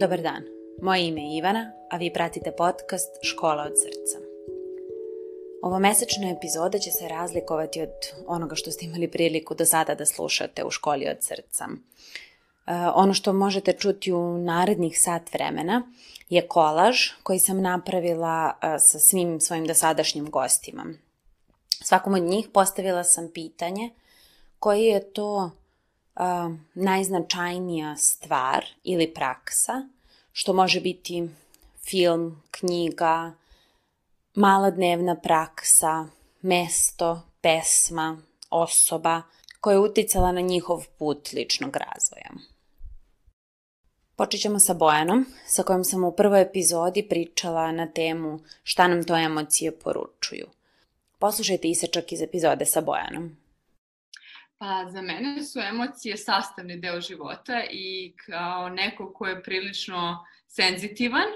Dobar dan, moje ime je Ivana, a vi pratite podcast Škola od srca. Ovo mesečna epizoda će se razlikovati od onoga što ste imali priliku do sada da slušate u Školi od srca. E, ono što možete čuti u narednih sat vremena je kolaž koji sam napravila e, sa svim svojim dosadašnjim gostima. Svakom od njih postavila sam pitanje koji je to uh, najznačajnija stvar ili praksa, što može biti film, knjiga, mala dnevna praksa, mesto, pesma, osoba koja je uticala na njihov put ličnog razvoja. Počet ćemo sa Bojanom, sa kojom sam u prvoj epizodi pričala na temu šta nam to emocije poručuju. Poslušajte isečak iz epizode sa Bojanom. Pa za mene su emocije sastavni deo života i kao neko ko je prilično senzitivan,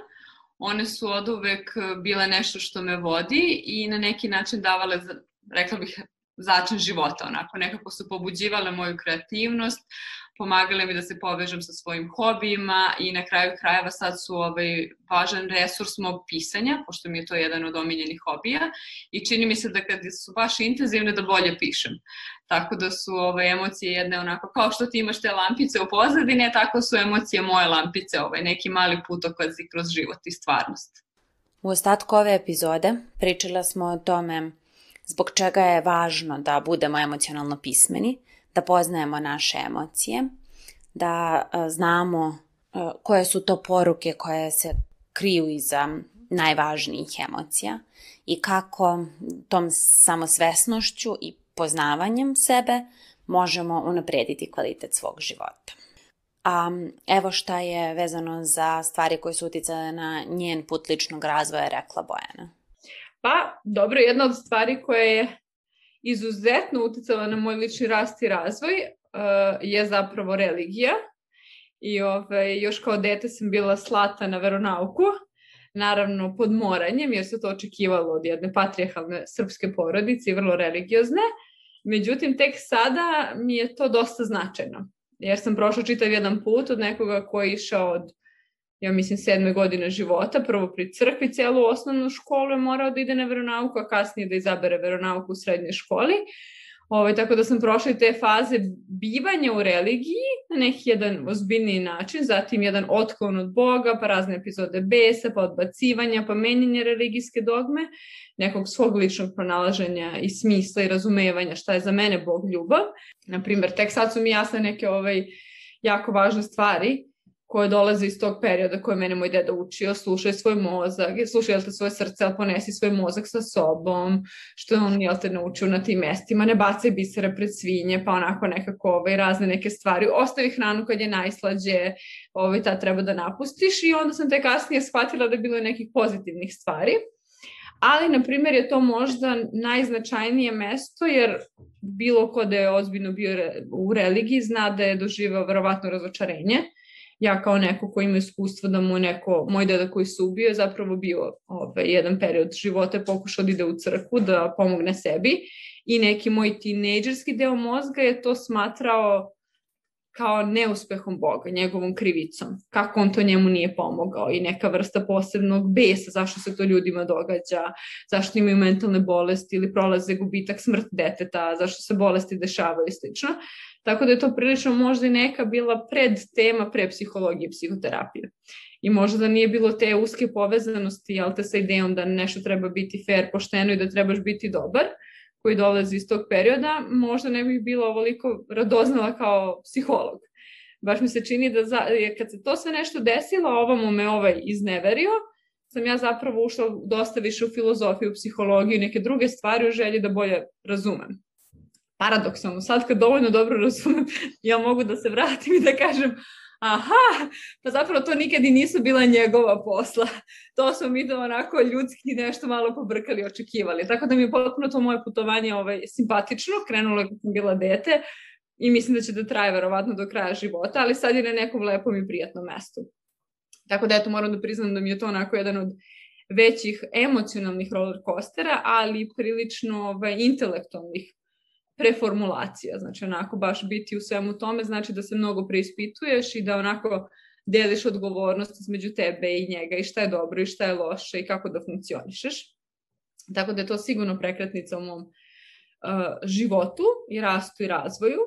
one su od uvek bile nešto što me vodi i na neki način davale, rekla bih, začin života, onako, nekako su pobuđivale moju kreativnost, pomagale mi da se povežem sa svojim hobijima i na kraju krajeva sad su ovaj, važan resurs mog pisanja, pošto mi je to jedan od omiljenih hobija i čini mi se da kad su baš intenzivne da bolje pišem. Tako da su ove emocije jedne onako, kao što ti imaš te lampice u pozadine, tako su emocije moje lampice, ovaj, neki mali putokazi kroz život i stvarnost. U ostatku ove epizode pričala smo o tome zbog čega je važno da budemo emocionalno pismeni, da poznajemo naše emocije, da e, znamo e, koje su to poruke koje se kriju iza najvažnijih emocija i kako tom samosvesnošću i poznavanjem sebe možemo unaprediti kvalitet svog života. A evo šta je vezano za stvari koje su uticale na njen put ličnog razvoja, rekla Bojana. Pa, dobro, jedna od stvari koja je izuzetno uticala na moj lični rast i razvoj uh, je zapravo religija. I ove, ovaj, još kao dete sam bila slata na veronauku, naravno pod moranjem, jer se to očekivalo od jedne patrijarhalne srpske porodice i vrlo religiozne. Međutim, tek sada mi je to dosta značajno, jer sam prošla čitav jedan put od nekoga koji je išao od ja mislim, sedme godine života, prvo pri crkvi celu osnovnu školu je morao da ide na veronauku, a kasnije da izabere veronauku u srednjoj školi. Ove, ovaj, tako da sam prošla i te faze bivanja u religiji na neki jedan ozbiljniji način, zatim jedan otklon od Boga, pa razne epizode besa, pa odbacivanja, pa menjanje religijske dogme, nekog svog ličnog pronalaženja i smisla i razumevanja šta je za mene Bog ljubav. Naprimer, tek sad su mi jasne neke ovaj, jako važne stvari, koje dolaze iz tog perioda koje mene moj deda učio, slušaj svoj mozak, slušaj jel te svoje srce, ali ponesi svoj mozak sa sobom, što on jel te naučio na tim mestima, ne bacaj bisere pred svinje, pa onako nekako ovaj, razne neke stvari, ostavi hranu kad je najslađe, ovaj, ta treba da napustiš i onda sam te kasnije shvatila da je bilo nekih pozitivnih stvari. Ali, na primjer, je to možda najznačajnije mesto, jer bilo ko da je ozbiljno bio u religiji zna da je doživao verovatno razočarenje ja kao neko ko ima iskustvo da mu neko, moj deda koji se ubio je zapravo bio ovaj, jedan period života pokušao da ide u crku da pomogne sebi i neki moj tinejdžerski deo mozga je to smatrao kao neuspehom Boga, njegovom krivicom, kako on to njemu nije pomogao i neka vrsta posebnog besa, zašto se to ljudima događa, zašto imaju mentalne bolesti ili prolaze gubitak smrt deteta, zašto se bolesti dešavaju i slično. Tako da je to prilično možda i neka bila pred tema pre psihologije i psihoterapije. I možda da nije bilo te uske povezanosti, jel te sa idejom da nešto treba biti fair, pošteno i da trebaš biti dobar, koji dolazi iz tog perioda, možda ne bih bila ovoliko radoznala kao psiholog. Baš mi se čini da za, kad se to sve nešto desilo, ovamo me ovaj izneverio, sam ja zapravo ušla dosta više u filozofiju, psihologiju i neke druge stvari u želji da bolje razumem paradoksalno, sad kad dovoljno dobro razumem, ja mogu da se vratim i da kažem aha, pa zapravo to nikad i nisu bila njegova posla. To smo mi da onako ljudski nešto malo pobrkali očekivali. Tako da mi je potpuno to moje putovanje ovaj, simpatično, krenulo je kad sam bila dete i mislim da će da traje verovatno do kraja života, ali sad je na nekom lepom i prijatnom mestu. Tako da eto moram da priznam da mi je to onako jedan od većih emocionalnih roller coastera, ali prilično ovaj, intelektualnih preformulacija, znači onako baš biti u svemu tome, znači da se mnogo preispituješ i da onako deliš odgovornost između tebe i njega i šta je dobro i šta je loše i kako da funkcionišeš. Tako da je to sigurno prekretnica u mom uh, životu i rastu i razvoju.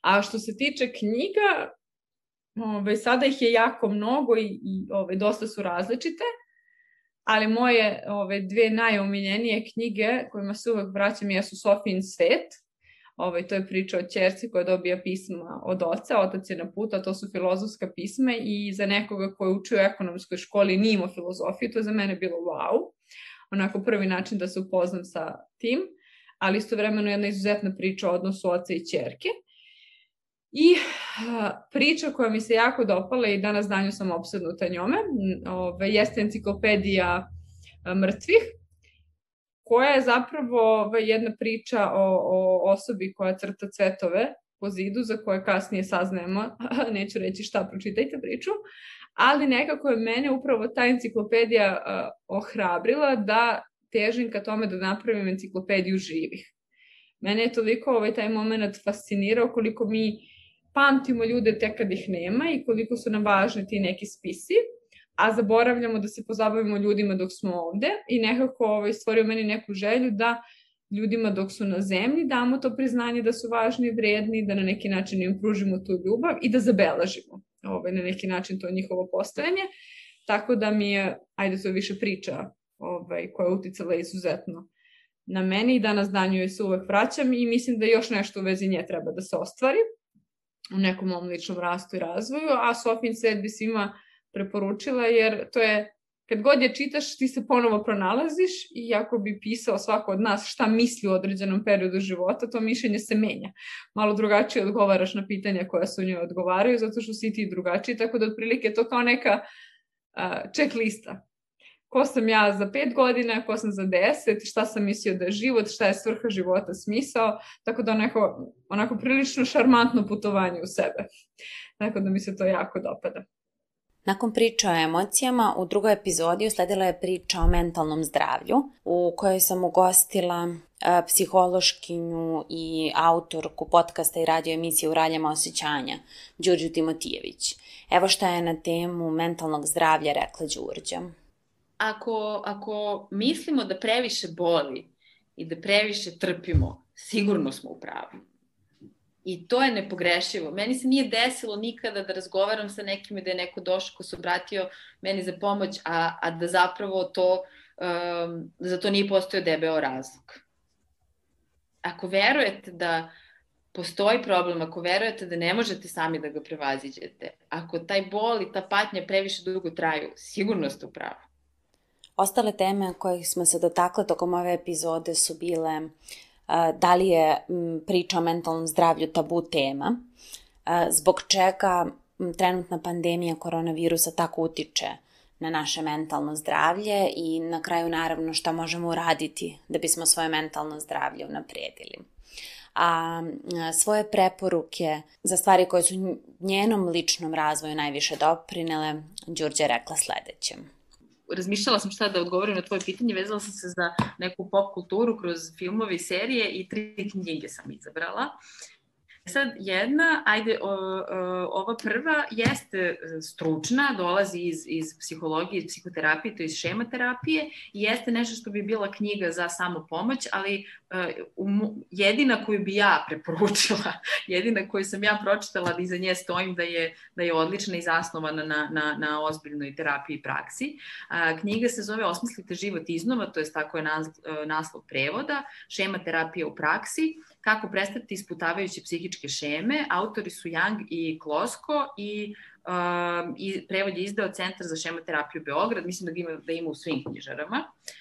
A što se tiče knjiga, ovaj, sada ih je jako mnogo i, i ovaj, dosta su različite, ali moje ove, dve najomiljenije knjige kojima se uvek vraćam jesu Sofijin svet, ovaj, to je priča o čerci koja dobija pisma od oca, otac je na puta, to su filozofska pisma i za nekoga ko je učio u ekonomskoj školi nije imao filozofiju, to je za mene bilo wow, onako prvi način da se upoznam sa tim, ali istovremeno jedna izuzetna priča o odnosu oca i čerke. I priča koja mi se jako dopala i danas danju sam obsednuta njome, ove, jeste enciklopedija mrtvih, koja je zapravo jedna priča o, o osobi koja crta cvetove po zidu, za koje kasnije saznajemo, neću reći šta, pročitajte priču, ali nekako je mene upravo ta enciklopedija uh, ohrabrila da težim ka tome da napravim enciklopediju živih. Mene je toliko ovaj, taj moment fascinirao koliko mi pamtimo ljude tek kad ih nema i koliko su nam važni ti neki spisi, a zaboravljamo da se pozabavimo ljudima dok smo ovde i nekako ovaj, stvorio meni neku želju da ljudima dok su na zemlji damo to priznanje da su važni i vredni, da na neki način im pružimo tu ljubav i da zabelažimo ovaj, na neki način to njihovo postojanje. Tako da mi je, ajde to više priča ovaj, koja je uticala izuzetno na meni i danas danju joj se uvek vraćam i mislim da još nešto u vezi nje treba da se ostvari u nekom mom ličnom rastu i razvoju, a Sofin svet bi svima preporučila jer to je kad god je čitaš, ti se ponovo pronalaziš i ako bi pisao svako od nas šta misli u određenom periodu života, to mišljenje se menja. Malo drugačije odgovaraš na pitanja koja su njoj odgovaraju, zato što si ti drugačiji, tako da otprilike to kao neka uh, check lista ko sam ja za pet godina, ko sam za deset, šta sam mislio da je život, šta je svrha života, smisao, tako da onako, onako prilično šarmantno putovanje u sebe. Tako da mi se to jako dopada. Nakon priče o emocijama, u drugoj epizodi usledila je priča o mentalnom zdravlju, u kojoj sam ugostila a, psihološkinju i autorku podcasta i radio emisije u raljama osjećanja, Đurđu Timotijević. Evo šta je na temu mentalnog zdravlja rekla Đurđa ako, ako mislimo da previše boli i da previše trpimo, sigurno smo u pravu. I to je nepogrešivo. Meni se nije desilo nikada da razgovaram sa nekim i da je neko došao ko se obratio meni za pomoć, a, a da zapravo to, um, za to nije postojao debeo razlog. Ako verujete da postoji problem, ako verujete da ne možete sami da ga prevaziđete, ako taj bol i ta patnja previše dugo traju, sigurno ste u pravu. Ostale teme kojih smo se dotakle tokom ove epizode su bile da li je priča o mentalnom zdravlju tabu tema, zbog čega trenutna pandemija koronavirusa tako utiče na naše mentalno zdravlje i na kraju naravno šta možemo uraditi da bismo svoje mentalno zdravlje unapredili. A svoje preporuke za stvari koje su njenom ličnom razvoju najviše doprinele, Đurđe rekla sledećem razmišljala sam šta da odgovorim na tvoje pitanje, vezala sam se za neku pop kulturu kroz filmove i serije i tri knjige sam izabrala. Sad jedna, ajde, o, o, ova prva jeste e, stručna, dolazi iz, iz psihologije, iz psihoterapije, to iz šematerapije i jeste nešto što bi bila knjiga za samopomoć, ali jedina koju bi ja preporučila, jedina koju sam ja pročitala da iza nje stojim da je, da je odlična i zasnovana na, na, na ozbiljnoj terapiji i praksi. Knjiga se zove Osmislite život iznova, to je tako je naslov prevoda, šema terapije u praksi kako prestati isputavajuće psihičke šeme. Autori su Young i Klosko i um, i prevod je izdao Centar za šemoterapiju Beograd, mislim da ga ima, da ima u svim knjižarama. Uh,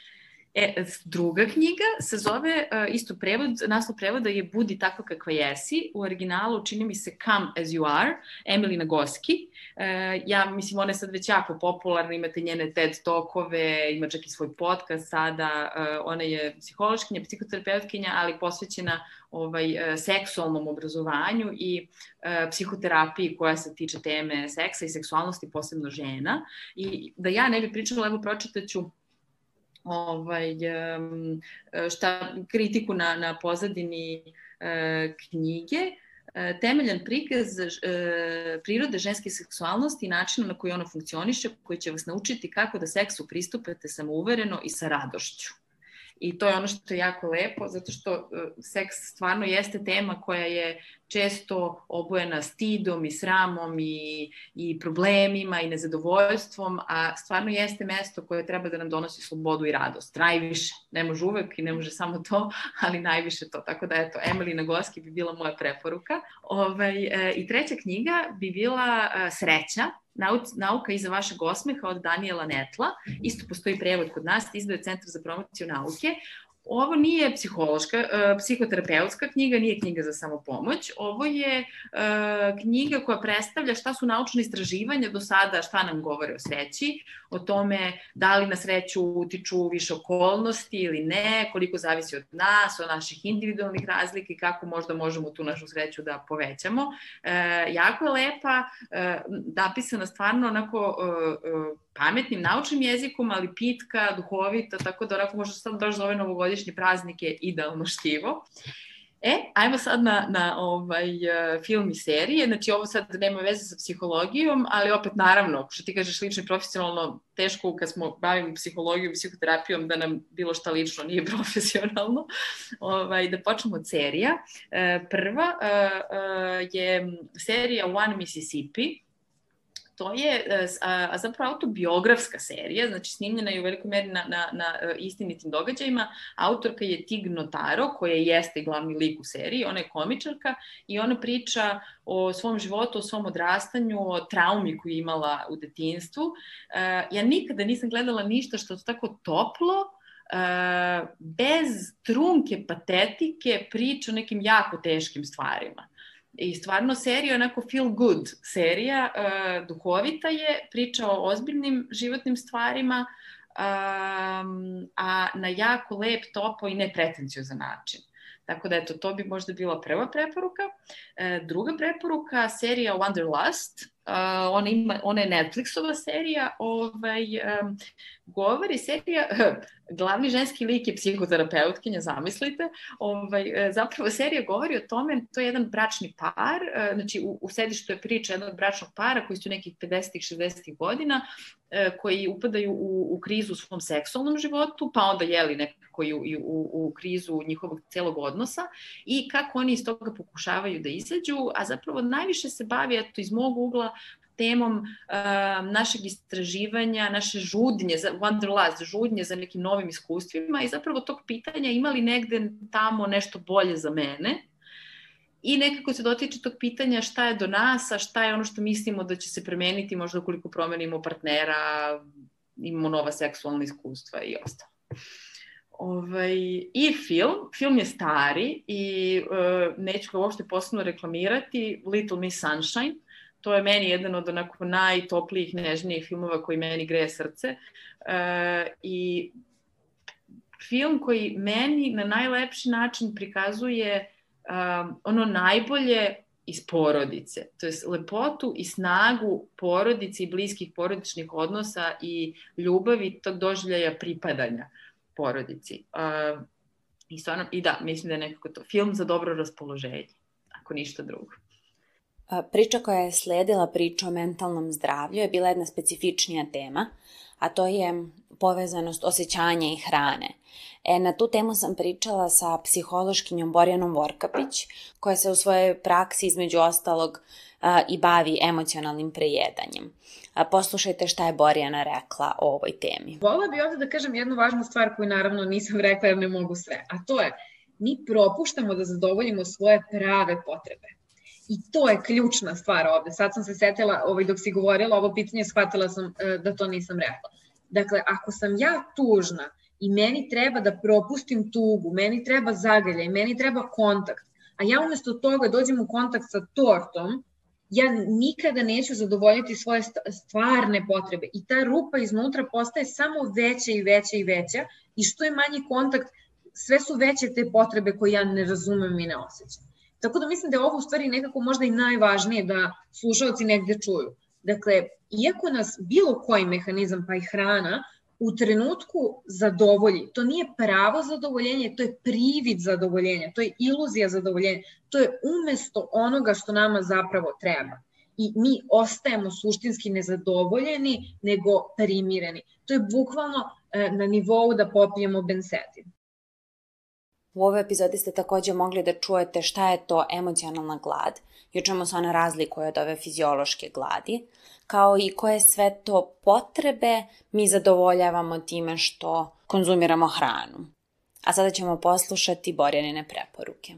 E, druga knjiga se zove, uh, isto prevod, naslov prevoda je Budi tako kakva jesi. U originalu čini mi se Come as you are, Emily Nagoski. Uh, ja mislim, ona je sad već jako popularna, imate njene TED tokove, ima čak i svoj podcast sada. Uh, ona je psihološkinja, psihoterapeutkinja, ali posvećena ovaj, seksualnom obrazovanju i uh, psihoterapiji koja se tiče teme seksa i seksualnosti, posebno žena. I da ja ne bi pričala, evo pročitaću ovaj, šta, kritiku na, na pozadini e, knjige. e, temeljan prikaz e, prirode ženske seksualnosti i načina na koji ona funkcioniše, koji će vas naučiti kako da seksu pristupate samouvereno i sa radošću. I to je ono što je jako lepo, zato što seks stvarno jeste tema koja je često obojena stidom i sramom i, i problemima i nezadovoljstvom, a stvarno jeste mesto koje treba da nam donosi slobodu i radost. Najviše. Ne može uvek i ne može samo to, ali najviše to. Tako da, eto, Emily Nagoski bi bila moja preporuka. Ovaj, e, I treća knjiga bi bila e, Sreća, Nauka iza vašeg osmeha od Daniela Netla. Isto postoji prevod kod nas, izdaje Centar za promociju nauke. Ovo nije psihološka, uh, psihoterapeutska knjiga, nije knjiga za samopomoć. Ovo je uh, knjiga koja predstavlja šta su naučne istraživanja do sada, šta nam govore o sreći, o tome da li na sreću utiču više okolnosti ili ne, koliko zavisi od nas, od naših individualnih razlika i kako možda možemo tu našu sreću da povećamo. Uh, jako je lepa, napisana stvarno onako pametnim naučnim jezikom, ali pitka, duhovita, tako da onako možda sad baš za ove novogodišnje praznike idealno štivo. E, ajmo sad na, na ovaj, uh, film i serije. Znači, ovo sad nema veze sa psihologijom, ali opet, naravno, što ti kažeš lično i profesionalno, teško kad smo bavimo psihologijom i psihoterapijom da nam bilo šta lično nije profesionalno. Ovaj, da počnemo od serija. Uh, prva uh, je serija One Mississippi, to je e, a, zapravo autobiografska serija, znači snimljena je u velikoj meri na, na, na e, istinitim događajima. Autorka je Tig Notaro, koja jeste glavni lik u seriji, ona je komičarka i ona priča o svom životu, o svom odrastanju, o traumi koju je imala u detinstvu. E, ja nikada nisam gledala ništa što je tako toplo, bez trunke patetike priča o nekim jako teškim stvarima. I stvarno serija onako feel good serija, uh, duhovita je, priča o ozbiljnim životnim stvarima, um, a na jako lep, topo i nepretenciozan način. Tako da, eto, to bi možda bila prva preporuka. E, druga preporuka, serija Wanderlust, ona, ima, ona je Netflixova serija, ovaj, um, govori serija, glavni ženski lik je psihoterapeutkinja, zamislite, ovaj, e, zapravo serija govori o tome, to je jedan bračni par, e, znači u, u sedištu je priča jednog bračnog para koji su nekih 50-ih, 60-ih godina, e, koji upadaju u, u krizu u svom seksualnom životu, pa onda jeli nekako i u, i u, u krizu njihovog celog odnosa i kako oni iz toga pokušavaju da izađu, a zapravo najviše se bavi, eto, iz mog ugla, temom uh, našeg istraživanja, naše žudnje, Wanderlust, žudnje za nekim novim iskustvima i zapravo tog pitanja ima li negde tamo nešto bolje za mene i nekako se dotiče tog pitanja šta je do nas, a šta je ono što mislimo da će se premeniti možda ukoliko promenimo partnera, imamo nova seksualna iskustva i ostalo. Ovaj, I film, film je stari i uh, neću ga uopšte posebno reklamirati, Little Miss Sunshine, to je meni jedan od onako najtoplijih, nežnijih filmova koji meni greje srce. E, I film koji meni na najlepši način prikazuje um, ono najbolje iz porodice, to je lepotu i snagu porodice i bliskih porodičnih odnosa i ljubavi tog doživljaja pripadanja porodici. Uh, I, stvarno, I da, mislim da je nekako to film za dobro raspoloženje, ako ništa drugo. Priča koja je sledila priča o mentalnom zdravlju je bila jedna specifičnija tema, a to je povezanost osjećanja i hrane. E, na tu temu sam pričala sa psihološkinjom Borjanom Vorkapić, koja se u svojoj praksi između ostalog a, i bavi emocionalnim prejedanjem. A, poslušajte šta je Borjana rekla o ovoj temi. Vola bi ovde da kažem jednu važnu stvar koju naravno nisam rekla jer ne mogu sve, a to je mi propuštamo da zadovoljimo svoje prave potrebe I to je ključna stvar ovde. Sad sam se setila, ovaj, dok si govorila ovo pitanje, shvatila sam e, da to nisam rekla. Dakle, ako sam ja tužna i meni treba da propustim tugu, meni treba zagrljaj, meni treba kontakt, a ja umesto toga dođem u kontakt sa tortom, ja nikada neću zadovoljiti svoje stvarne potrebe i ta rupa iznutra postaje samo veća i veća i veća i što je manji kontakt, sve su veće te potrebe koje ja ne razumem i ne osjećam. Tako da mislim da je ovo u stvari nekako možda i najvažnije da slušalci negde čuju. Dakle, iako nas bilo koji mehanizam, pa i hrana, u trenutku zadovolji. To nije pravo zadovoljenje, to je privid zadovoljenja, to je iluzija zadovoljenja, to je umesto onoga što nama zapravo treba. I mi ostajemo suštinski nezadovoljeni, nego primireni. To je bukvalno e, na nivou da popijemo bensetin. U ovoj epizodi ste takođe mogli da čujete šta je to emocionalna glad i o čemu se ona razlikuje od ove fiziološke gladi, kao i koje sve to potrebe mi zadovoljavamo time što konzumiramo hranu. A sada ćemo poslušati Borjanine preporuke.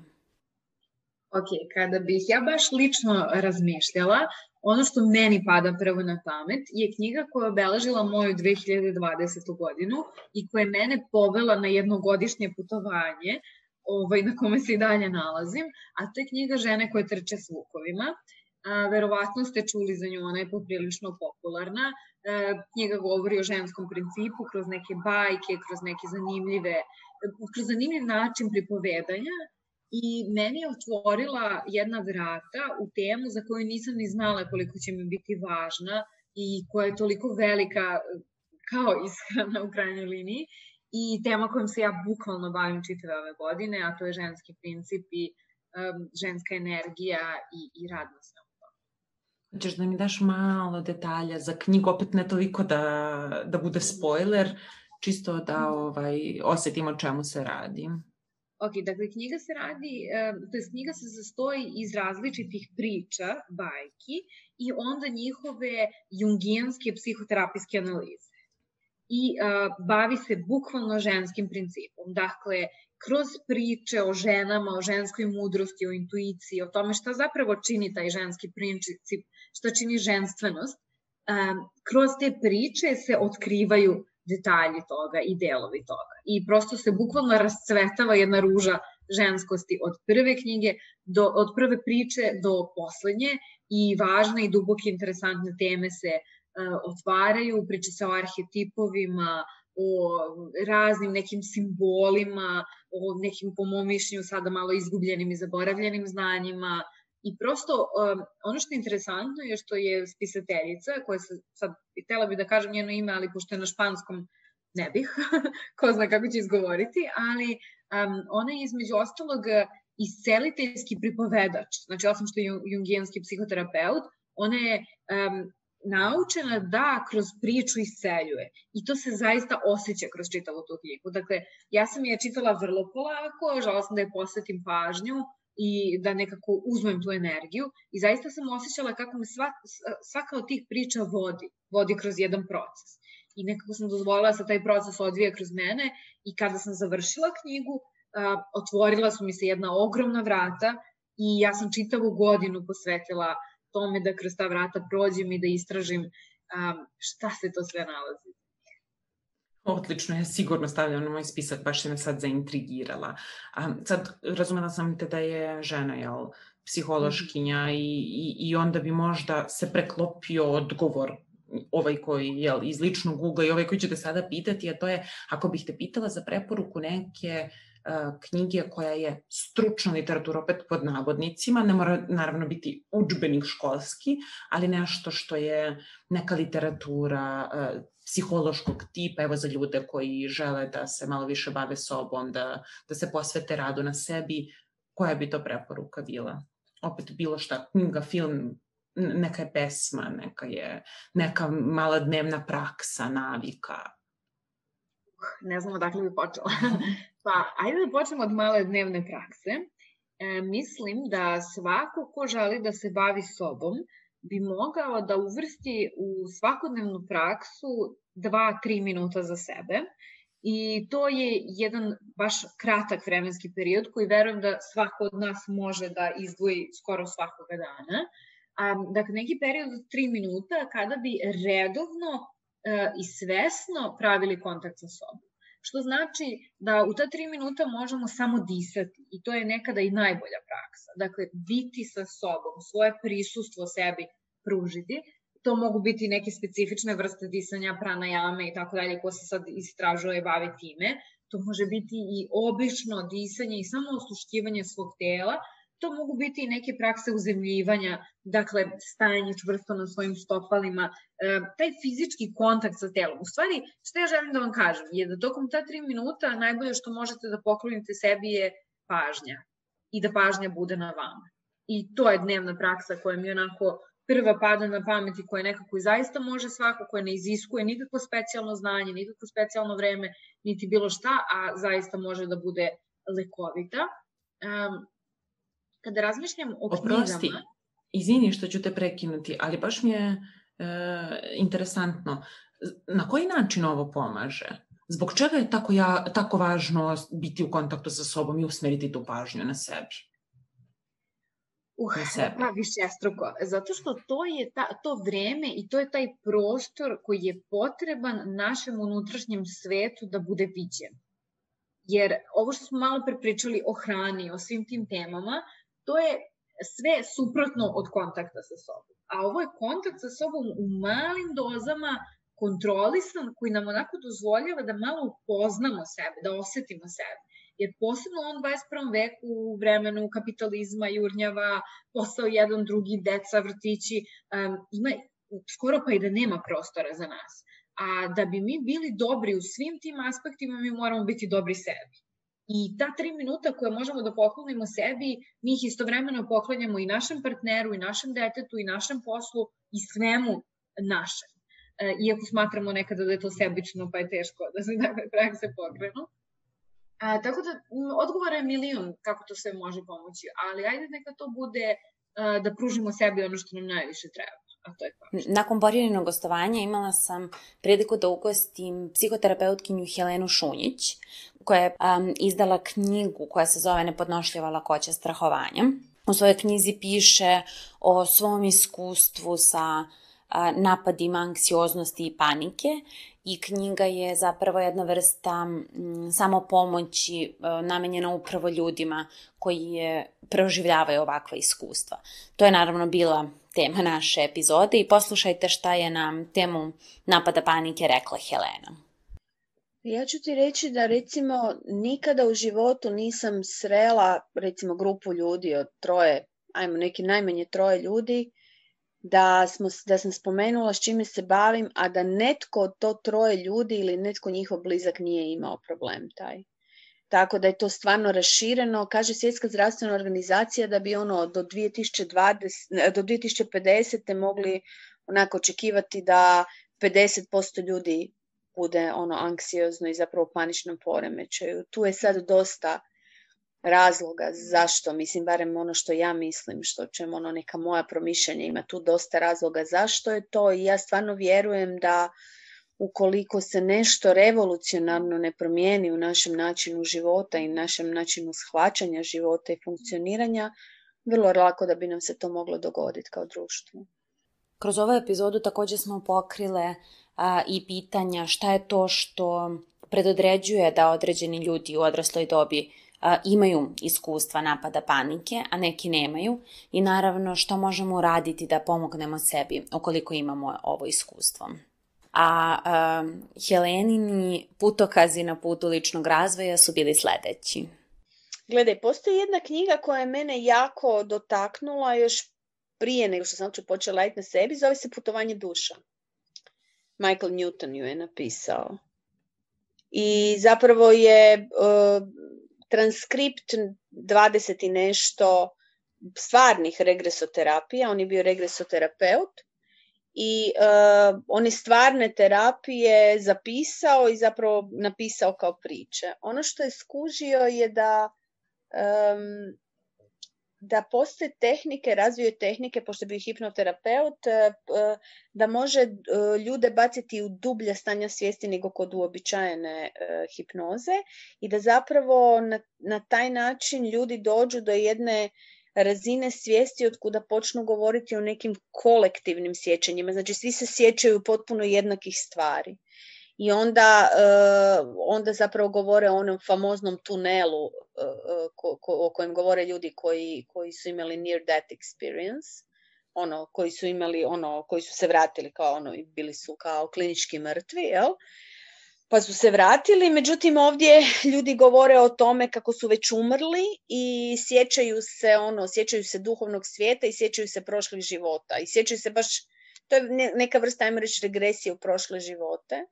Ok, kada bih ja baš lično razmišljala, ono što meni pada prvo na pamet je knjiga koja je obeležila moju 2020. godinu i koja je mene povela na jednogodišnje putovanje ovaj, na kome se i dalje nalazim, a to je knjiga Žene koje trče s vukovima. A, verovatno ste čuli za nju, ona je poprilično popularna. A, knjiga govori o ženskom principu kroz neke bajke, kroz neke zanimljive, kroz zanimljiv način pripovedanja i meni je otvorila jedna vrata u temu za koju nisam ni znala koliko će mi biti važna i koja je toliko velika kao ishrana u krajnjoj liniji i tema kojom se ja bukvalno bavim čitave ove godine, a to je ženski princip i um, ženska energija i, i rad na svemu Hoćeš da mi daš malo detalja za knjigu, opet ne toliko da, da bude spoiler, čisto da mhm. ovaj, osetimo čemu se radi. Ok, dakle, knjiga se radi, to je knjiga se sastoji iz različitih priča, bajki i onda njihove jungijanske psihoterapijske analize. I uh, bavi se bukvalno ženskim principom. Dakle, kroz priče o ženama, o ženskoj mudrosti, o intuiciji, o tome šta zapravo čini taj ženski princip, šta čini ženstvenost, um, kroz te priče se otkrivaju detalji toga i delovi toga. I prosto se bukvalno rascvetava jedna ruža ženskosti od prve knjige, do, od prve priče do poslednje i važne i duboke interesantne teme se uh, otvaraju, priča se o arhetipovima, o raznim nekim simbolima, o nekim, po mom mišljenju, sada malo izgubljenim i zaboravljenim znanjima, I prosto, um, ono što je interesantno je što je spisateljica, koja se sad, htela bi da kažem njeno ime, ali pošto je na španskom, ne bih, ko zna kako će izgovoriti, ali um, ona je između ostalog isceliteljski pripovedač, znači osim što je jungijanski psihoterapeut, ona je um, naučena da kroz priču isceljuje. I to se zaista osjeća kroz čitavu tu knjigu. Dakle, ja sam je čitala vrlo polako, žala sam da je posvetim pažnju, i da nekako uzmem tu energiju i zaista sam osjećala kako me sva, svaka od tih priča vodi, vodi kroz jedan proces. I nekako sam dozvolila da se taj proces odvija kroz mene i kada sam završila knjigu, a, otvorila su mi se jedna ogromna vrata i ja sam čitavu godinu posvetila tome da kroz ta vrata prođem i da istražim a, šta se to sve nalazi. Odlično, ja sigurno stavljam na moj spisak, baš si me sad zaintrigirala. A, sad, razumela sam te da je žena, jel, psihološkinja mm. i, i, i onda bi možda se preklopio odgovor ovaj koji je iz ličnog ugla i ovaj koji ću te sada pitati, a to je ako bih te pitala za preporuku neke uh, knjige koja je stručna literatura, opet pod navodnicima, ne mora naravno biti učbenik školski, ali nešto što je neka literatura uh, psihološkog tipa, evo za ljude koji žele da se malo više bave sobom, da, da se posvete radu na sebi, koja bi to preporuka bila? Opet bilo šta, knjiga, film, neka je pesma, neka je neka mala dnevna praksa, navika. Ne znam odakle bi počela. pa, ajde da počnemo od male dnevne prakse. E, mislim da svako ko želi da se bavi sobom, bi mogao da uvrsti u svakodnevnu praksu 2-3 minuta za sebe i to je jedan baš kratak vremenski period koji verujem da svako od nas može da izdvoji skoro svakoga dana. A, dakle, neki period od 3 minuta kada bi redovno e, i svesno pravili kontakt sa sobom. Što znači da u ta 3 minuta možemo samo disati i to je nekada i najbolja praksa. Dakle, biti sa sobom, svoje prisustvo sebi pružiti to mogu biti neke specifične vrste disanja, pranajame i tako dalje, ko se sad istražuje i bavi time. To može biti i obično disanje i samo osluškivanje svog tela, to mogu biti i neke prakse uzemljivanja, dakle, stajanje čvrsto na svojim stopalima, e, taj fizički kontakt sa telom. U stvari, što ja želim da vam kažem, je da tokom ta tri minuta najbolje što možete da poklonite sebi je pažnja i da pažnja bude na vama. I to je dnevna praksa koja mi onako prva pada na pamet i koja nekako i zaista može svako, koja ne iziskuje nikakvo specijalno znanje, nikakvo specijalno vreme, niti bilo šta, a zaista može da bude lekovita. Um, kada razmišljam o Oprosti, knjigama... izvini što ću te prekinuti, ali baš mi je e, interesantno. Na koji način ovo pomaže? Zbog čega je tako, ja, tako važno biti u kontaktu sa sobom i usmeriti tu pažnju na sebi? Uh, na sebe. pa više struko. Zato što to je ta, to vreme i to je taj prostor koji je potreban našem unutrašnjem svetu da bude viđen. Jer ovo što smo malo prepričali o hrani, o svim tim temama, to je sve suprotno od kontakta sa sobom. A ovo je kontakt sa sobom u malim dozama, kontrolisan, koji nam onako dozvoljava da malo upoznamo sebe, da osetimo sebe. Jer posebno ovom 21. veku, u vremenu kapitalizma, jurnjava, posao jedan, drugi, deca, vrtići, um, ima skoro pa i da nema prostora za nas. A da bi mi bili dobri u svim tim aspektima, mi moramo biti dobri sebi. I ta tri minuta koje možemo da poklonimo sebi, mi ih istovremeno poklanjamo i našem partneru, i našem detetu, i našem poslu, i svemu našem. E, iako smatramo nekada da je to sebično, pa je teško da se takve prakse pokrenu. A, tako da, odgovora je milion kako to sve može pomoći, ali ajde neka to bude a, da pružimo sebi ono što nam najviše treba a to je. Nakon Borjaninog gostovanja imala sam priliku da ugostim psihoterapeutkinju Helenu Šunjić, koja je um, izdala knjigu koja se zove Nepodnošljiva lakoća strahovanja. U svojoj knjizi piše o svom iskustvu sa napadima anksioznosti i panike i knjiga je zapravo jedna vrsta m, samopomoći namenjena upravo ljudima koji je proživljavaju ovakva iskustva. To je naravno bila tema naše epizode i poslušajte šta je na temu napada panike rekla Helena. Ja ću ti reći da recimo nikada u životu nisam srela recimo grupu ljudi od troje, ajmo neki najmanje troje ljudi, da, smo, da sam spomenula s čime se bavim, a da netko od to troje ljudi ili netko njihov blizak nije imao problem taj. Tako da je to stvarno rašireno. Kaže Svjetska zdravstvena organizacija da bi ono do 2020, do 2050. mogli onako očekivati da 50% ljudi bude ono anksiozno i zapravo paničnom poremećaju. Tu je sad dosta razloga zašto, mislim barem ono što ja mislim, što ćemo ono neka moja promišljanja, ima tu dosta razloga zašto je to i ja stvarno vjerujem da ukoliko se nešto revolucionarno ne promijeni u našem načinu života i našem načinu shvaćanja života i funkcioniranja, vrlo lako da bi nam se to moglo dogoditi kao društvo. Kroz ovu epizodu takođe smo pokrile a, i pitanja šta je to što predodređuje da određeni ljudi u odrasloj dobi a, imaju iskustva napada panike, a neki nemaju i naravno što možemo uraditi da pomognemo sebi ukoliko imamo ovo iskustvo. A a Helenini putokazi na putu ličnog razvoja su bili sledeći. Gledaj, postoji jedna knjiga koja je mene jako dotaknula još prije nego što sam počela raditi na sebi, zove se Putovanje duša. Michael Newton ju je napisao. I zapravo je uh, transkript 20 i nešto stvarnih regresoterapija, on je bio regresoterapeut i uh, on je stvarne terapije zapisao i zapravo napisao kao priče. Ono što je skužio je da um, da postoje tehnike, razvije tehnike, pošto bio hipnoterapeut, e, e, da može e, ljude baciti u dublja stanja svijesti nego kod uobičajene hipnoze i da zapravo na, na taj način ljudi dođu do jedne razine svijesti od kuda počnu govoriti o nekim kolektivnim sjećanjima. Znači svi se sjećaju potpuno jednakih stvari i onda, uh, onda zapravo govore o onom famoznom tunelu uh, ko, ko, o kojem govore ljudi koji, koji su imali near death experience, ono, koji su imali, ono, koji su se vratili kao ono, bili su kao klinički mrtvi, jel? pa su se vratili, međutim ovdje ljudi govore o tome kako su već umrli i sjećaju se ono, sjećaju se duhovnog svijeta i sjećaju se prošlih života i sjećaju se baš, to je neka vrsta, ajmo reći, regresije u prošle živote.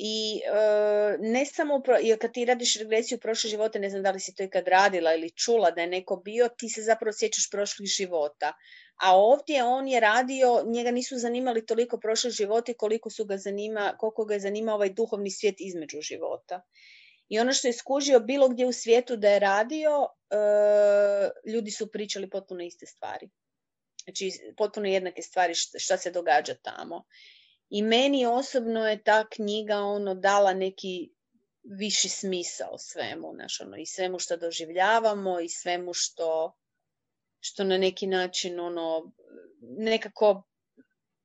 I e, ne samo, jer kad ti radiš regresiju prošle živote, ne znam da li si to ikad radila ili čula da je neko bio, ti se zapravo sjećaš prošlih života. A ovdje on je radio, njega nisu zanimali toliko prošli životi koliko su ga zanima, koliko ga je zanimao ovaj duhovni svijet između života. I ono što je skužio bilo gdje u svijetu da je radio, e, ljudi su pričali potpuno iste stvari. Znači, potpuno jednake stvari šta se događa tamo. I meni osobno je ta knjiga ono dala neki viši smisao svemu, znaš, ono, i svemu što doživljavamo i svemu što, što na neki način ono, nekako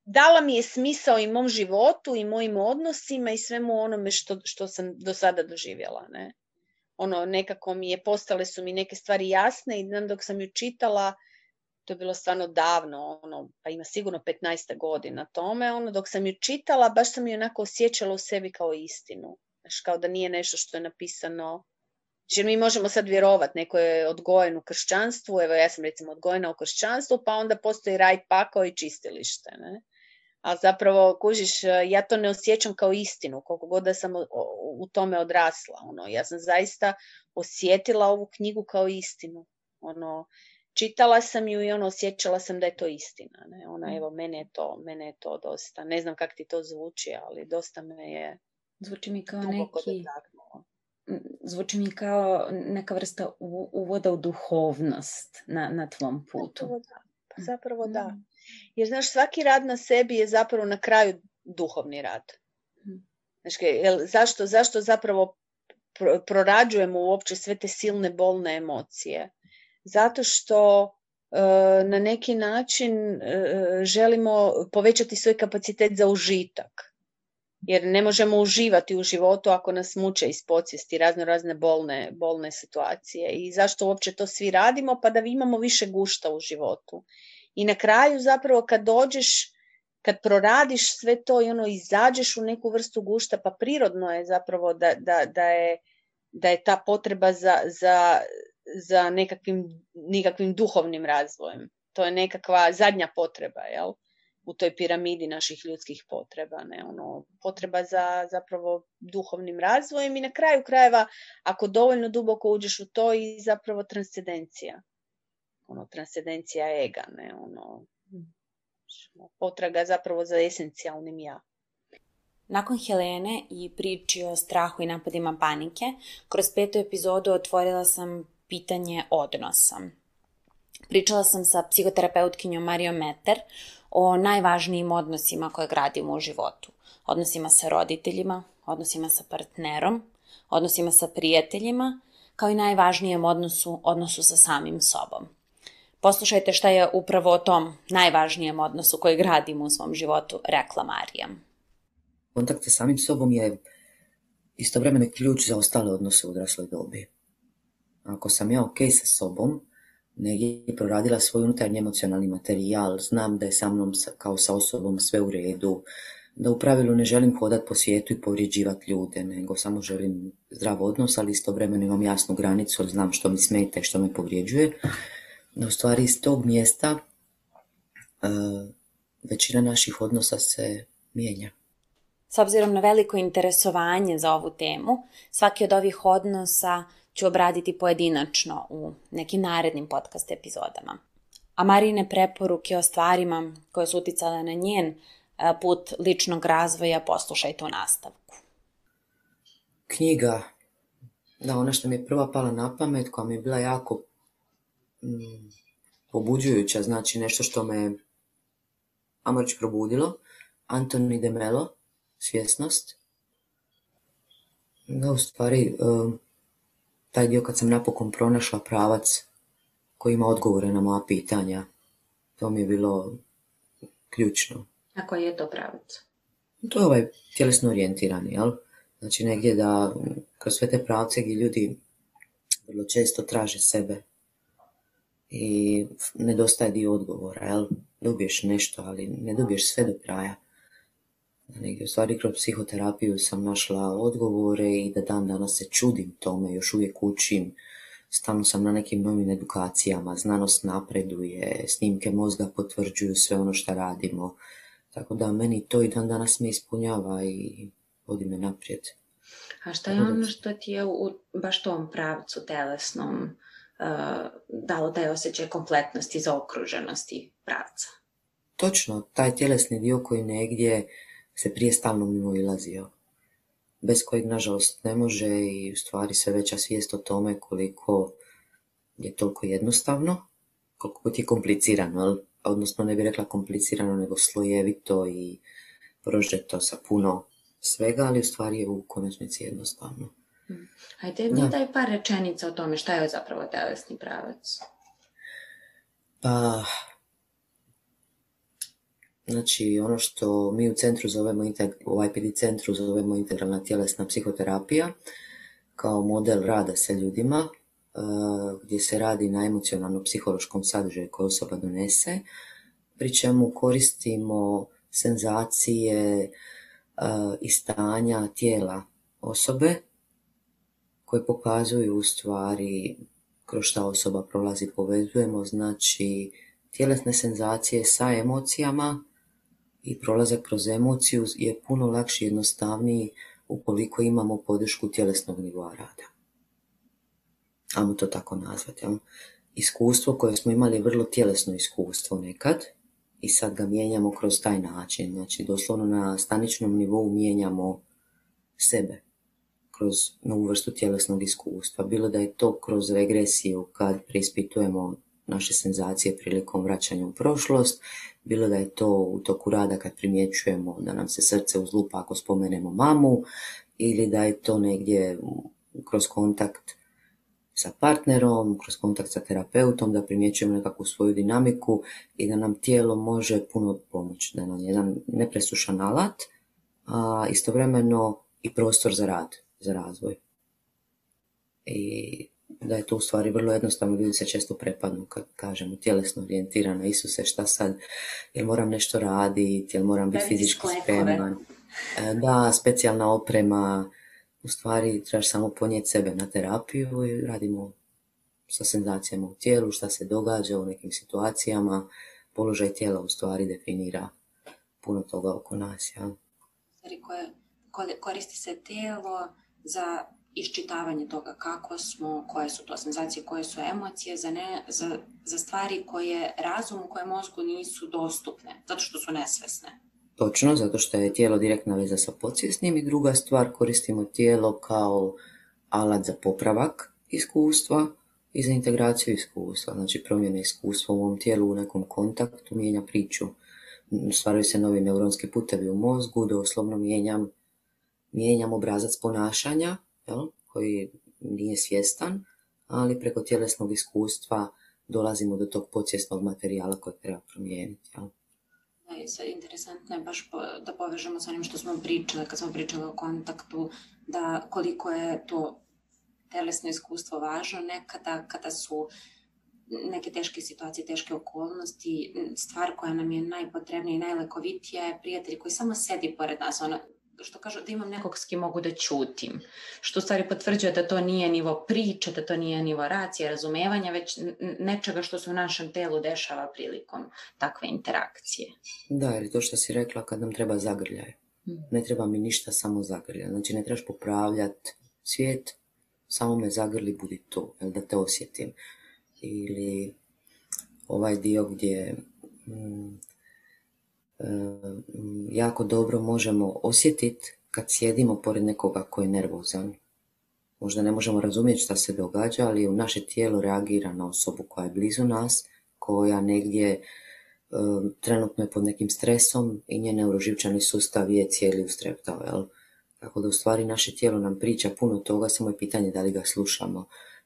dala mi je smisao i mom životu i mojim odnosima i svemu onome što, što sam do sada doživjela. Ne? Ono, nekako mi je, postale su mi neke stvari jasne i dan dok sam ju čitala, to je bilo stvarno davno, ono, pa ima sigurno 15 godina tome, ono, dok sam ju čitala, baš sam ju onako osjećala u sebi kao istinu. Znaš, kao da nije nešto što je napisano Jer mi možemo sad vjerovati, neko je odgojen u kršćanstvu, evo ja sam recimo odgojena u kršćanstvu, pa onda postoji raj pakao i čistilište. Ne? A zapravo, kužiš, ja to ne osjećam kao istinu, koliko god da sam u tome odrasla. Ono, ja sam zaista osjetila ovu knjigu kao istinu. Ono, čitala sam ju i ono osjećala sam da je to istina. Ne? Ona, mm. evo, mene je to, mene je to dosta. Ne znam kako ti to zvuči, ali dosta me je Zvuči mi kao neki... Zvuči mi kao neka vrsta uvoda u duhovnost na, na tvom putu. Zapravo da. Pa zapravo da. Mm. Jer, znaš, svaki rad na sebi je zapravo na kraju duhovni rad. Mm. Znaš, jel, zašto, zašto zapravo prorađujemo uopće sve te silne bolne emocije? Zato što e, na neki način e, želimo povećati svoj kapacitet za užitak. Jer ne možemo uživati u životu ako nas muče iz podsvijesti razno razne bolne, bolne situacije. I zašto uopće to svi radimo? Pa da imamo više gušta u životu. I na kraju zapravo kad dođeš, kad proradiš sve to i ono izađeš u neku vrstu gušta, pa prirodno je zapravo da, da, da, je, da je ta potreba za, za, za nekakvim, nekakvim duhovnim razvojem. To je nekakva zadnja potreba, jel? u toj piramidi naših ljudskih potreba, ne ono potreba za zapravo duhovnim razvojem i na kraju krajeva ako dovoljno duboko uđeš u to i zapravo transcendencija. Ono transcendencija ega, ne ono potraga zapravo za esencijalnim ja. Nakon Helene i priči o strahu i napadima panike, kroz petu epizodu otvorila sam pitanje odnosa. Pričala sam sa psihoterapeutkinjom Marijom Meter o najvažnijim odnosima koje gradimo u životu. Odnosima sa roditeljima, odnosima sa partnerom, odnosima sa prijateljima, kao i najvažnijem odnosu, odnosu sa samim sobom. Poslušajte šta je upravo o tom najvažnijem odnosu koji gradimo u svom životu rekla Marija. Kontakt sa samim sobom je istovremeno ključ za ostale odnose u odrasloj dobi. Ako sam ja ok sa sobom, negdje proradila svoj unutarnji emocionalni materijal, znam da je sa mnom kao sa osobom sve u redu, da u pravilu ne želim hodat po svijetu i povrijeđivati ljude, nego samo želim zdrav odnos, ali istovremeno imam jasnu granicu, ali znam što mi smeta i što me povrijeđuje. No, u stvari iz tog mjesta uh, većina naših odnosa se mijenja. S obzirom na veliko interesovanje za ovu temu, svaki od ovih odnosa ću obraditi pojedinačno u nekim narednim podcast epizodama. A Marine preporuke o stvarima koje su uticale na njen put ličnog razvoja poslušajte u nastavku. Knjiga, da ona što mi je prva pala na pamet, koja mi je bila jako mm, pobuđujuća, znači nešto što me Amorć probudilo, Antoni de Melo, svjesnost. Da, u stvari, um, taj dio kad sam napokon pronašla pravac koji ima odgovore na moja pitanja, to mi je bilo ključno. A koji je to pravac? To je ovaj tjelesno orijentirani, jel? Znači negdje da kroz sve te pravce gdje ljudi vrlo često traže sebe i nedostaje dio odgovora, jel? Dobiješ nešto, ali ne dobiješ sve do kraja. Negdje u stvari kroz psihoterapiju sam našla odgovore i da dan danas se čudim tome, još uvijek učim. Stalno sam na nekim novim edukacijama, znanost napreduje, snimke mozga potvrđuju sve ono što radimo. Tako da meni to i dan danas me ispunjava i vodi me naprijed. A šta je ono što ti je u baš tom pravcu telesnom uh, dalo taj osjećaj kompletnosti, zaokruženosti pravca? Točno, taj tjelesni dio koji negdje se prije stalno mimo ilazio. Bez kojeg, nažalost, ne može i u stvari sve veća svijest o tome koliko je toliko jednostavno, koliko je komplicirano, odnosno ne bih rekla komplicirano, nego slojevito i prožeto sa puno svega, ali u stvari je u konačnici jednostavno. Hmm. Hajde mi daj par rečenica o tome šta je zapravo telesni pravac. Pa, znači ono što mi u centru zovemo, u IPD centru zovemo integralna tjelesna psihoterapija, kao model rada sa ljudima, eh, gdje se radi na emocionalno-psihološkom sadržaju koje osoba donese, pri čemu koristimo senzacije, i stanja tijela osobe koje pokazuju u stvari kroz šta osoba prolazi povezujemo, znači tjelesne senzacije sa emocijama i prolazak kroz emociju je puno lakši i jednostavniji ukoliko imamo podršku tjelesnog nivoa rada. Ajmo to tako nazvati. Iskustvo koje smo imali vrlo tjelesno iskustvo nekad, i sad ga mijenjamo kroz taj način. Znači, doslovno na staničnom nivou mijenjamo sebe kroz novu vrstu tjelesnog iskustva. Bilo da je to kroz regresiju kad preispitujemo naše senzacije prilikom vraćanja u prošlost, bilo da je to u toku rada kad primjećujemo da nam se srce uzlupa ako spomenemo mamu, ili da je to negdje kroz kontakt sa partnerom, kroz kontakt sa terapeutom, da primjećujemo nekakvu svoju dinamiku i da nam tijelo može puno pomoći, da nam je jedan nepresušan alat, a istovremeno i prostor za rad, za razvoj. I da je to u stvari vrlo jednostavno, ljudi se često prepadnu kad kažemo tjelesno orijentirano, Isuse šta sad, jel moram nešto raditi, jel moram biti fizički spreman. E, da, specijalna oprema, u stvari trebaš samo ponijeti sebe na terapiju i radimo sa senzacijama u tijelu, šta se događa u nekim situacijama, položaj tijela u stvari definira puno toga oko nas. Ja. Koristi se tijelo za iščitavanje toga kako smo, koje su to senzacije, koje su emocije, za, ne, za, za stvari koje razumu, koje mozgu nisu dostupne, zato što su nesvesne. Točno, zato što je tijelo direktna veza sa podsvjesnim i druga stvar, koristimo tijelo kao alat za popravak iskustva i za integraciju iskustva. Znači promjena iskustva u ovom tijelu u nekom kontaktu mijenja priču. Stvaraju se novi neuronski putevi u mozgu, doslovno mijenjam, mijenjam obrazac ponašanja jel, koji nije svjestan, ali preko tjelesnog iskustva dolazimo do tog podsvjesnog materijala koji treba promijeniti. Jel. I sad interesantno je baš da povežemo sa onim što smo pričali, kad smo pričali o kontaktu, da koliko je to telesno iskustvo važno nekada kada su neke teške situacije, teške okolnosti, stvar koja nam je najpotrebnija i najlekovitija je prijatelj koji samo sedi pored nas, ono, što kažu da imam nekog s kim mogu da čutim. Što u stvari potvrđuje da to nije nivo priče, da to nije nivo racije, razumevanja, već nečega što se u našem telu dešava prilikom takve interakcije. Da, jer to što si rekla kad nam treba zagrljaj. Hmm. Ne treba mi ništa, samo zagrljaj. Znači ne trebaš popravljati svijet, samo me zagrli, budi tu, jel, da te osjetim. Ili ovaj dio gdje mm, jako dobro možemo osjetiti kad sjedimo pored nekoga koji je nervozan. Možda ne možemo razumjeti šta se događa, ali u naše tijelo reagira na osobu koja je blizu nas, koja negdje trenutno je pod nekim stresom i njen neuroživčani sustav je cijeli ustreptao. Jel? Tako da u stvari naše tijelo nam priča puno toga, samo je pitanje da li ga slušamo.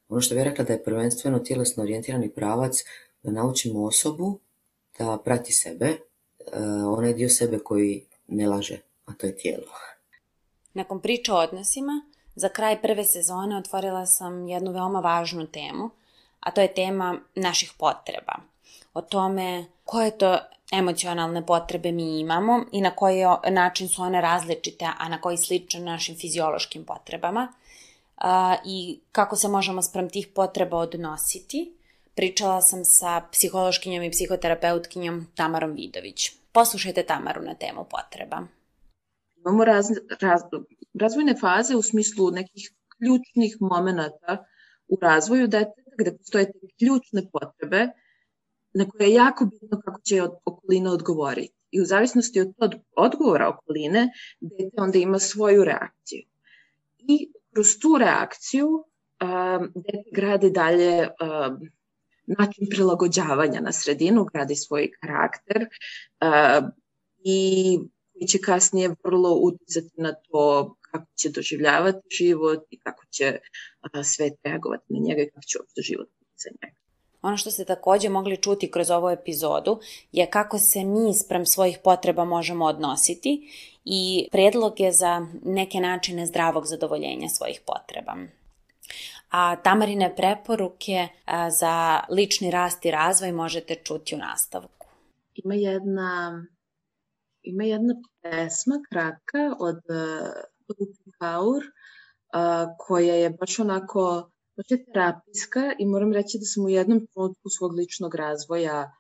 Ono što bih rekla da je prvenstveno tjelesno orijentirani pravac da naučimo osobu da prati sebe, onaj dio sebe koji ne laže, a to je tijelo. Nakon priče o odnosima, za kraj prve sezone otvorila sam jednu veoma važnu temu, a to je tema naših potreba. o tome koje to emocionalne potrebe mi imamo i na koji način su one različite, a na koji slične našim fiziološkim potrebama i kako se možemo sprem tih potreba odnositi. Pričala sam sa psihološkinjom i psihoterapeutkinjom Tamarom Vidović. Poslušajte Tamaru na temu potreba. Imamo raz, raz, razvojne faze u smislu nekih ključnih momenta u razvoju deteta gde postoje te ključne potrebe na koje je jako bitno kako će okolina odgovoriti. I u zavisnosti od tog odgovora okoline, dete onda ima svoju reakciju. I kroz tu reakciju um, dete gradi dalje um, način prilagođavanja na sredinu, gradi svoj karakter uh, i koji će kasnije vrlo uticati na to kako će doživljavati život i kako će uh, svet reagovati na njega i kako će uopšte život za njega. Ono što ste takođe mogli čuti kroz ovu epizodu je kako se mi sprem svojih potreba možemo odnositi i predloge za neke načine zdravog zadovoljenja svojih potreba. A Tamarine preporuke za lični rast i razvoj možete čuti u nastavku. Ima jedna, ima jedna pesma kratka od Rupi Kaur koja je baš onako baš je terapijska i moram reći da sam u jednom trenutku svog ličnog razvoja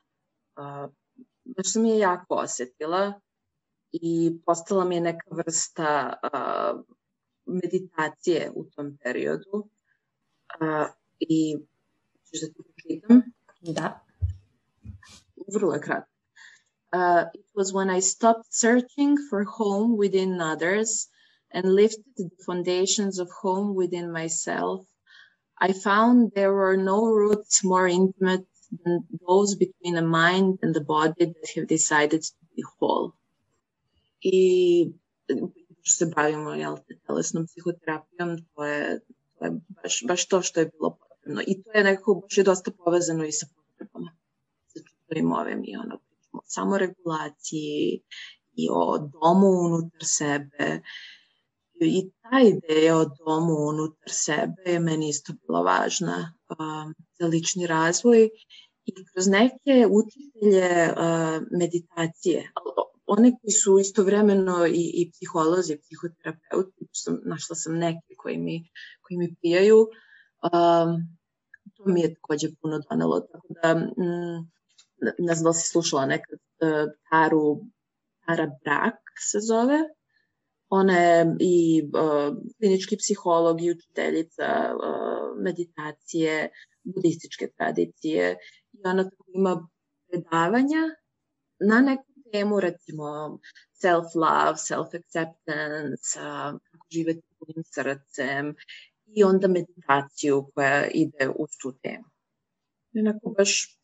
baš sam je jako osetila i postala mi je neka vrsta meditacije u tom periodu. Uh, I ćeš da ti pročitam? Da. Vrlo je kratko. Uh, it was when I stopped searching for home within others and lifted the foundations of home within myself. I found there were no roots more intimate than those between a mind and the body that have decided to be whole. i što se bavimo jel, telesnom psihoterapijom, to je, je baš, baš to što je bilo potrebno. I to je nekako baš je dosta povezano i sa potrebama. Sa čutovim ovim i ono, pričamo o samoregulaciji i o domu unutar sebe. I ta ideja o domu unutar sebe je meni isto bila važna um, za lični razvoj i kroz neke učitelje uh, meditacije, one koji su istovremeno i, i psiholozi, psihoterapeuti, sam, našla sam neke koji mi, koji mi pijaju, um, to mi je takođe puno donelo, tako da mm, ne znam da si slušala nekad uh, Taru, Tara Brak se zove, ona je i uh, klinički psiholog i učiteljica uh, meditacije, budističke tradicije i ona ima predavanja na neku temu, recimo self-love, self-acceptance, kako živeti punim srcem i onda meditaciju koja ide uz tu temu. Onako baš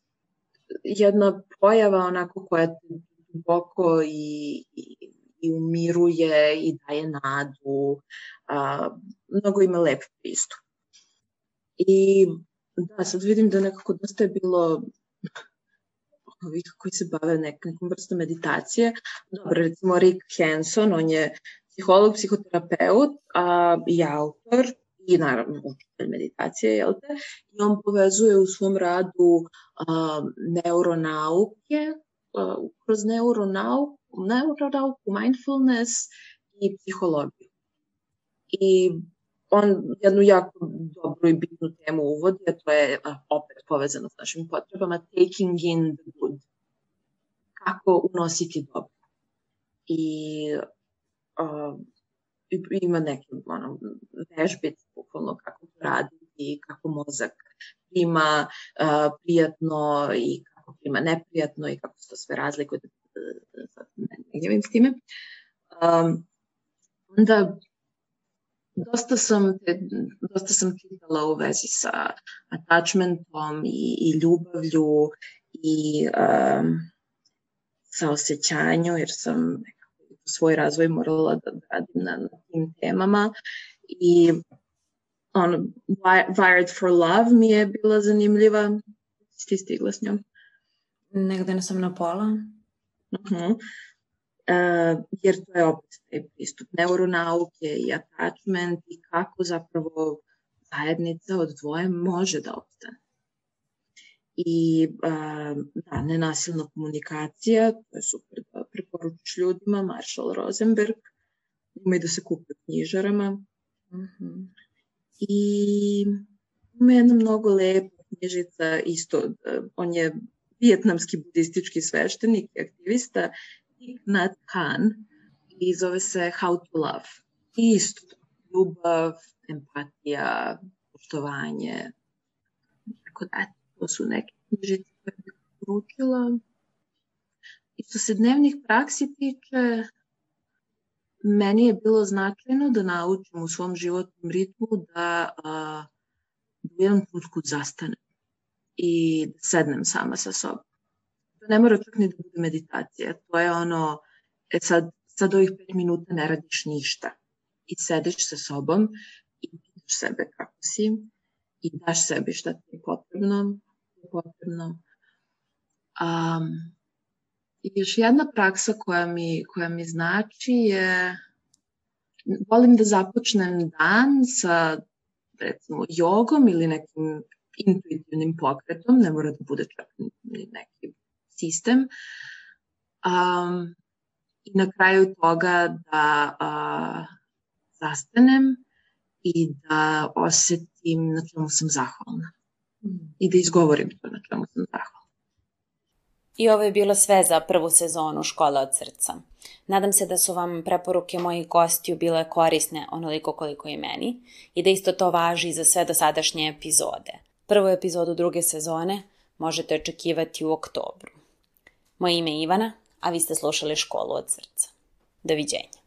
jedna pojava onako koja te duboko i, i, i umiruje i daje nadu, a, mnogo ima lep pristup. I da, sad vidim da nekako dosta je bilo ovih koji se bave nek, nekom vrstom meditacije. Dobro, recimo Rick Hanson, on je psiholog, psihoterapeut a, i autor i naravno učitelj meditacije, jel te? I on povezuje u svom radu a, neuronauke, a, kroz neuronauku, neuronauku, mindfulness i psihologiju. I on jednu jako dobru i bitnu temu uvodi, a to je opet povezano s našim potrebama, taking in the good. Kako unositi dobro. I uh, ima neke ono, vežbice, bukvalno kako to raditi, kako mozak prima uh, prijatno i kako prima neprijatno i kako se to sve razlikuje. Sad ne, ne gnjavim s time. Um, onda dosta sam, dosta sam čitala u vezi sa attachmentom i, i ljubavlju i um, sa osjećanju, jer sam nekako svoj razvoj morala da radim na, na tim temama i on, Wired for Love mi je bila zanimljiva. Ti stigla s njom? Negde sam na pola. Uh -huh uh, jer to je opet taj pristup neuronauke i attachment i kako zapravo zajednica od dvoje može da opstane. i da, nenasilna komunikacija, to je super da preporučiš ljudima, Marshall Rosenberg, i da se kupe knjižarama. Mm -hmm. I ima jedna mnogo lepa knjižica, isto, on je vijetnamski budistički sveštenik i aktivista, Nhat Hanh, i zove se How to Love. I isto, ljubav, empatija, poštovanje, tako da, to su neke knjižice koje bih poručila. I što se dnevnih praksi tiče, meni je bilo značajno da naučim u svom životnom ritmu da, a, u jednom trenutku zastanem i da sednem sama sa sobom. To ne mora čak ni da bude meditacija. To je ono, e sad, sad ovih pet minuta ne radiš ništa i sediš sa sobom i pitaš sebe kako si i daš sebi šta ti je potrebno, je potrebno. Um, I još jedna praksa koja mi, koja mi znači je volim da započnem dan sa recimo jogom ili nekim intuitivnim pokretom, ne mora da bude čak ni neki sistem. Um, I na kraju toga da uh, zastanem i da osetim na čemu sam zahvalna. Mm. I da izgovorim to na čemu sam zahvalna. I ovo je bilo sve za prvu sezonu Škola od srca. Nadam se da su vam preporuke mojih gostiju bile korisne onoliko koliko i meni i da isto to važi za sve dosadašnje epizode. Prvu epizodu druge sezone možete očekivati u oktobru. Moje ime je Ivana, a vi ste slušali Školu od srca. Doviđenja.